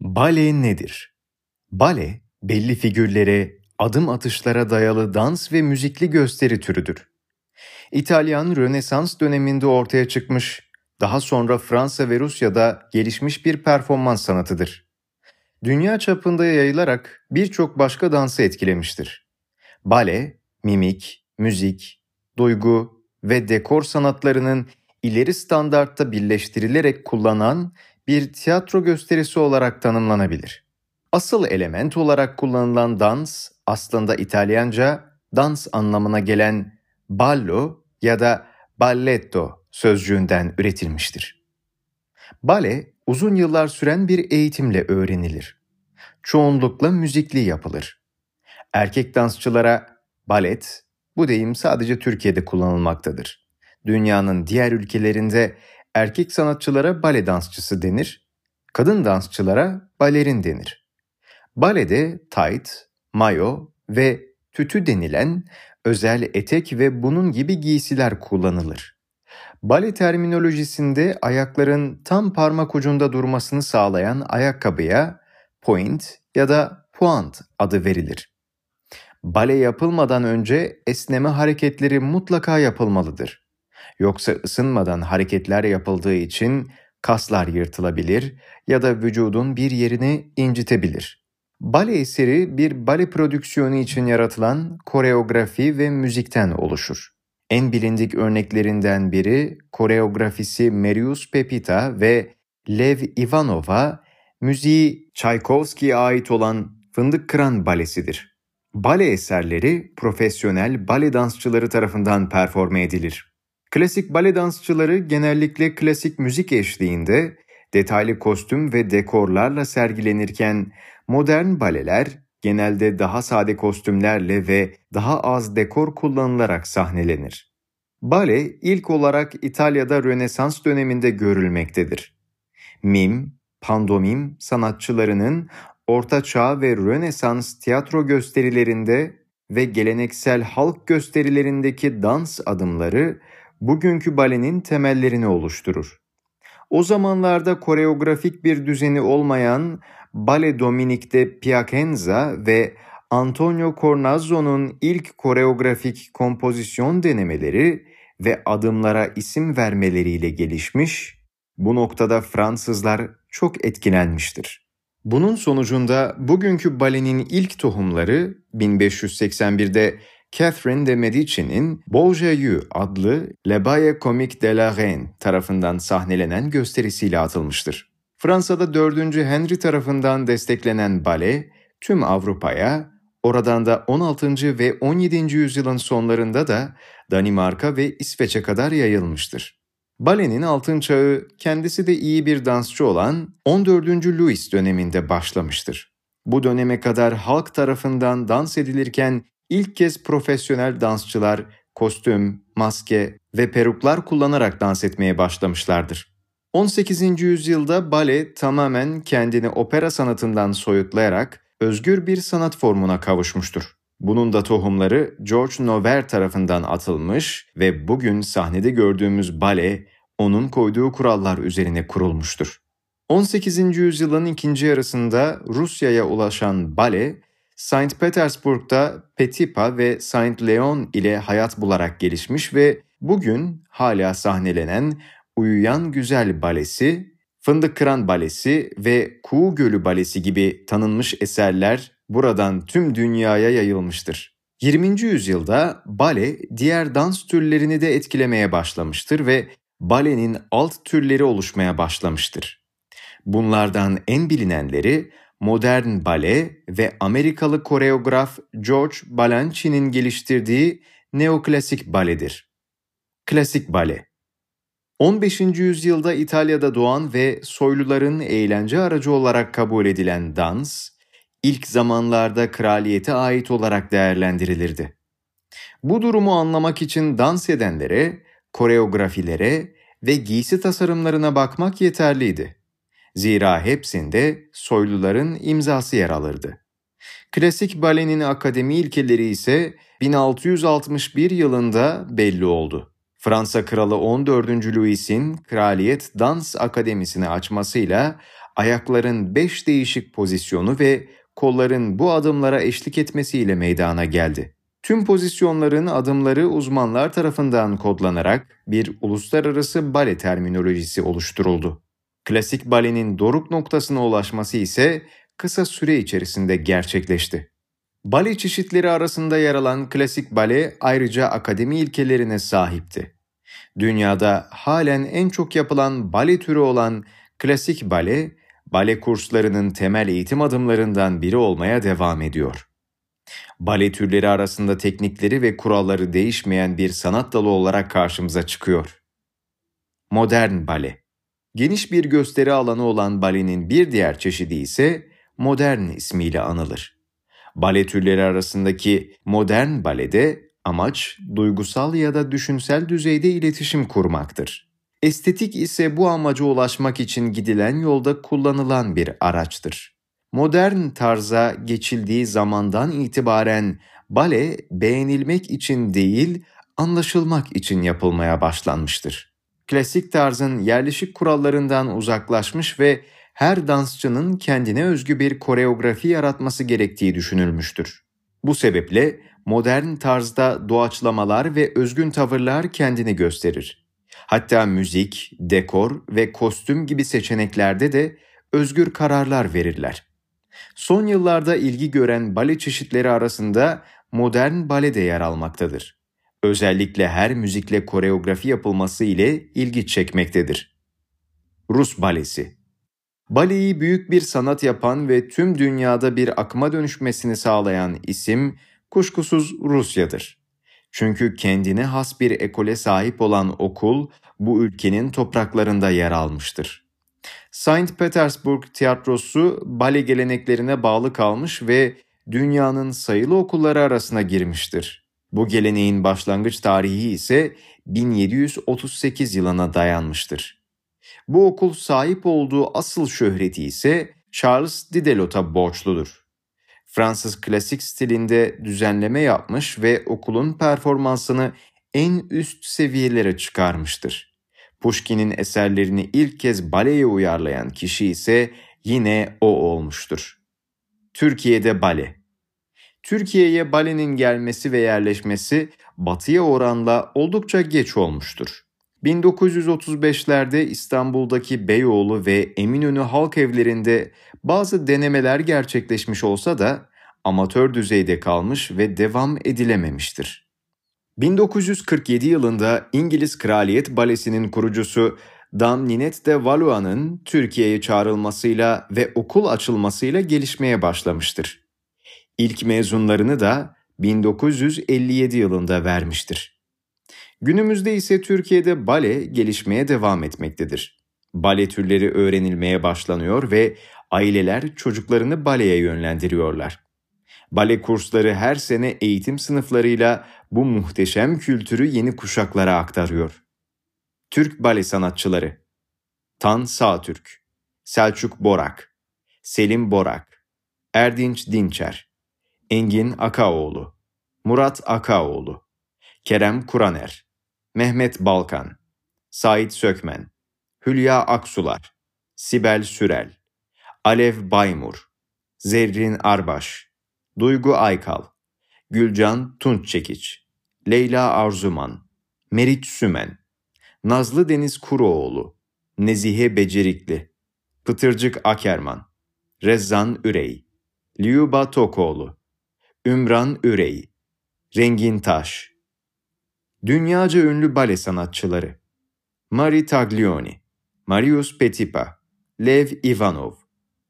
Bale nedir? Bale, belli figürlere, adım atışlara dayalı dans ve müzikli gösteri türüdür. İtalyan Rönesans döneminde ortaya çıkmış, daha sonra Fransa ve Rusya'da gelişmiş bir performans sanatıdır. Dünya çapında yayılarak birçok başka dansı etkilemiştir. Bale, mimik, müzik, duygu ve dekor sanatlarının ileri standartta birleştirilerek kullanan bir tiyatro gösterisi olarak tanımlanabilir. Asıl element olarak kullanılan dans aslında İtalyanca dans anlamına gelen ballo ya da balletto sözcüğünden üretilmiştir. Bale uzun yıllar süren bir eğitimle öğrenilir. Çoğunlukla müzikli yapılır. Erkek dansçılara balet, bu deyim sadece Türkiye'de kullanılmaktadır. Dünyanın diğer ülkelerinde erkek sanatçılara bale dansçısı denir, kadın dansçılara balerin denir. Balede tight, mayo ve tütü denilen özel etek ve bunun gibi giysiler kullanılır. Bale terminolojisinde ayakların tam parmak ucunda durmasını sağlayan ayakkabıya point ya da puant adı verilir. Bale yapılmadan önce esneme hareketleri mutlaka yapılmalıdır. Yoksa ısınmadan hareketler yapıldığı için kaslar yırtılabilir ya da vücudun bir yerini incitebilir. Bale eseri bir bale prodüksiyonu için yaratılan koreografi ve müzikten oluşur. En bilindik örneklerinden biri koreografisi Marius Pepita ve Lev Ivanova, müziği Tchaikovsky'ye ait olan Fındık Kıran Balesidir. Bale eserleri profesyonel bale dansçıları tarafından performe edilir. Klasik bale dansçıları genellikle klasik müzik eşliğinde detaylı kostüm ve dekorlarla sergilenirken modern baleler genelde daha sade kostümlerle ve daha az dekor kullanılarak sahnelenir. Bale ilk olarak İtalya'da Rönesans döneminde görülmektedir. Mim, pandomim sanatçılarının Orta Çağ ve Rönesans tiyatro gösterilerinde ve geleneksel halk gösterilerindeki dans adımları bugünkü balenin temellerini oluşturur. O zamanlarda koreografik bir düzeni olmayan Bale Dominik'te Piacenza ve Antonio Cornazzo'nun ilk koreografik kompozisyon denemeleri ve adımlara isim vermeleriyle gelişmiş, bu noktada Fransızlar çok etkilenmiştir. Bunun sonucunda bugünkü balenin ilk tohumları 1581'de Catherine de Medici'nin Beaujeu adlı Le Baye Comique de la Reine tarafından sahnelenen gösterisiyle atılmıştır. Fransa'da 4. Henry tarafından desteklenen bale tüm Avrupa'ya, oradan da 16. ve 17. yüzyılın sonlarında da Danimarka ve İsveç'e kadar yayılmıştır. Balenin altın çağı kendisi de iyi bir dansçı olan 14. Louis döneminde başlamıştır. Bu döneme kadar halk tarafından dans edilirken ilk kez profesyonel dansçılar kostüm, maske ve peruklar kullanarak dans etmeye başlamışlardır. 18. yüzyılda bale tamamen kendini opera sanatından soyutlayarak özgür bir sanat formuna kavuşmuştur. Bunun da tohumları George Nover tarafından atılmış ve bugün sahnede gördüğümüz bale onun koyduğu kurallar üzerine kurulmuştur. 18. yüzyılın ikinci yarısında Rusya'ya ulaşan bale, Saint Petersburg'da Petipa ve Saint Leon ile hayat bularak gelişmiş ve bugün hala sahnelenen Uyuyan Güzel Balesi, Fındık Kıran Balesi ve Kuğu Gölü Balesi gibi tanınmış eserler buradan tüm dünyaya yayılmıştır. 20. yüzyılda bale diğer dans türlerini de etkilemeye başlamıştır ve balenin alt türleri oluşmaya başlamıştır. Bunlardan en bilinenleri modern bale ve Amerikalı koreograf George Balanchini'nin geliştirdiği neoklasik baledir. Klasik bale 15. yüzyılda İtalya'da doğan ve soyluların eğlence aracı olarak kabul edilen dans, ilk zamanlarda kraliyete ait olarak değerlendirilirdi. Bu durumu anlamak için dans edenlere, koreografilere ve giysi tasarımlarına bakmak yeterliydi. Zira hepsinde soyluların imzası yer alırdı. Klasik balenin akademi ilkeleri ise 1661 yılında belli oldu. Fransa Kralı 14. Louis'in Kraliyet Dans Akademisi'ni açmasıyla ayakların beş değişik pozisyonu ve kolların bu adımlara eşlik etmesiyle meydana geldi. Tüm pozisyonların adımları uzmanlar tarafından kodlanarak bir uluslararası bale terminolojisi oluşturuldu. Klasik balenin doruk noktasına ulaşması ise kısa süre içerisinde gerçekleşti. Bale çeşitleri arasında yer alan klasik bale ayrıca akademi ilkelerine sahipti. Dünyada halen en çok yapılan bale türü olan klasik bale, bale kurslarının temel eğitim adımlarından biri olmaya devam ediyor. Bale türleri arasında teknikleri ve kuralları değişmeyen bir sanat dalı olarak karşımıza çıkıyor. Modern bale Geniş bir gösteri alanı olan balenin bir diğer çeşidi ise modern ismiyle anılır. Bale türleri arasındaki modern balede amaç duygusal ya da düşünsel düzeyde iletişim kurmaktır. Estetik ise bu amaca ulaşmak için gidilen yolda kullanılan bir araçtır. Modern tarza geçildiği zamandan itibaren bale beğenilmek için değil, anlaşılmak için yapılmaya başlanmıştır. Klasik tarzın yerleşik kurallarından uzaklaşmış ve her dansçının kendine özgü bir koreografi yaratması gerektiği düşünülmüştür. Bu sebeple modern tarzda doğaçlamalar ve özgün tavırlar kendini gösterir. Hatta müzik, dekor ve kostüm gibi seçeneklerde de özgür kararlar verirler. Son yıllarda ilgi gören bale çeşitleri arasında modern bale de yer almaktadır. Özellikle her müzikle koreografi yapılması ile ilgi çekmektedir. Rus balesi Baleyi büyük bir sanat yapan ve tüm dünyada bir akıma dönüşmesini sağlayan isim kuşkusuz Rusya'dır. Çünkü kendine has bir ekole sahip olan okul bu ülkenin topraklarında yer almıştır. Saint Petersburg tiyatrosu bale geleneklerine bağlı kalmış ve dünyanın sayılı okulları arasına girmiştir. Bu geleneğin başlangıç tarihi ise 1738 yılına dayanmıştır. Bu okul sahip olduğu asıl şöhreti ise Charles Didelot'a borçludur. Fransız klasik stilinde düzenleme yapmış ve okulun performansını en üst seviyelere çıkarmıştır. Pushkin'in eserlerini ilk kez baleye uyarlayan kişi ise yine o olmuştur. Türkiye'de bale Türkiye'ye balenin gelmesi ve yerleşmesi batıya oranla oldukça geç olmuştur. 1935'lerde İstanbul'daki Beyoğlu ve Eminönü halk evlerinde bazı denemeler gerçekleşmiş olsa da amatör düzeyde kalmış ve devam edilememiştir. 1947 yılında İngiliz Kraliyet Balesi'nin kurucusu Dame Ninette de Valois'ın Türkiye'ye çağrılmasıyla ve okul açılmasıyla gelişmeye başlamıştır. İlk mezunlarını da 1957 yılında vermiştir. Günümüzde ise Türkiye'de bale gelişmeye devam etmektedir. Bale türleri öğrenilmeye başlanıyor ve aileler çocuklarını baleye yönlendiriyorlar. Bale kursları her sene eğitim sınıflarıyla bu muhteşem kültürü yeni kuşaklara aktarıyor. Türk bale sanatçıları Tan Sağtürk, Selçuk Borak, Selim Borak, Erdinç Dinçer, Engin Akaoğlu, Murat Akaoğlu, Kerem Kuraner, Mehmet Balkan, Sait Sökmen, Hülya Aksular, Sibel Sürel, Alev Baymur, Zerrin Arbaş, Duygu Aykal, Gülcan Tunççekiç, Leyla Arzuman, Meriç Sümen, Nazlı Deniz Kuruoğlu, Nezihe Becerikli, Pıtırcık Akerman, Rezzan Ürey, Liuba Tokoğlu, Ümran Ürey, Rengin Taş, Dünyaca ünlü bale sanatçıları Mari Taglioni, Marius Petipa, Lev Ivanov,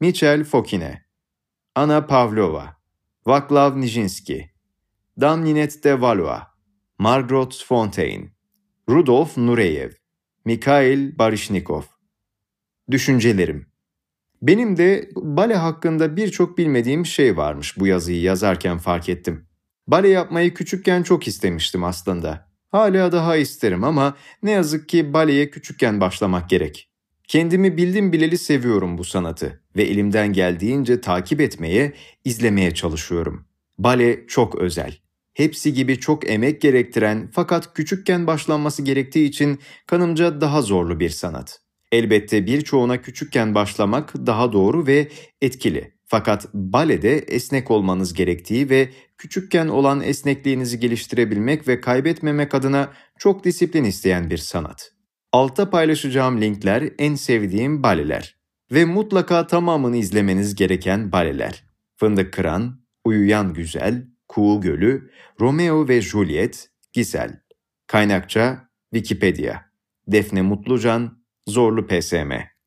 Michel Fokine, Anna Pavlova, Vaklav Nijinsky, Damninet de Valois, Margot Fontaine, Rudolf Nureyev, Mikhail Barishnikov. Düşüncelerim Benim de bale hakkında birçok bilmediğim şey varmış bu yazıyı yazarken fark ettim. Bale yapmayı küçükken çok istemiştim aslında. Hala daha isterim ama ne yazık ki baleye küçükken başlamak gerek. Kendimi bildim bileli seviyorum bu sanatı ve elimden geldiğince takip etmeye, izlemeye çalışıyorum. Bale çok özel. Hepsi gibi çok emek gerektiren fakat küçükken başlanması gerektiği için kanımca daha zorlu bir sanat. Elbette birçoğuna küçükken başlamak daha doğru ve etkili. Fakat balede esnek olmanız gerektiği ve küçükken olan esnekliğinizi geliştirebilmek ve kaybetmemek adına çok disiplin isteyen bir sanat. Altta paylaşacağım linkler en sevdiğim baleler ve mutlaka tamamını izlemeniz gereken baleler. Fındık Kıran, Uyuyan Güzel, Kuğu Gölü, Romeo ve Juliet, Gisel. Kaynakça Wikipedia. Defne Mutlucan, Zorlu PSM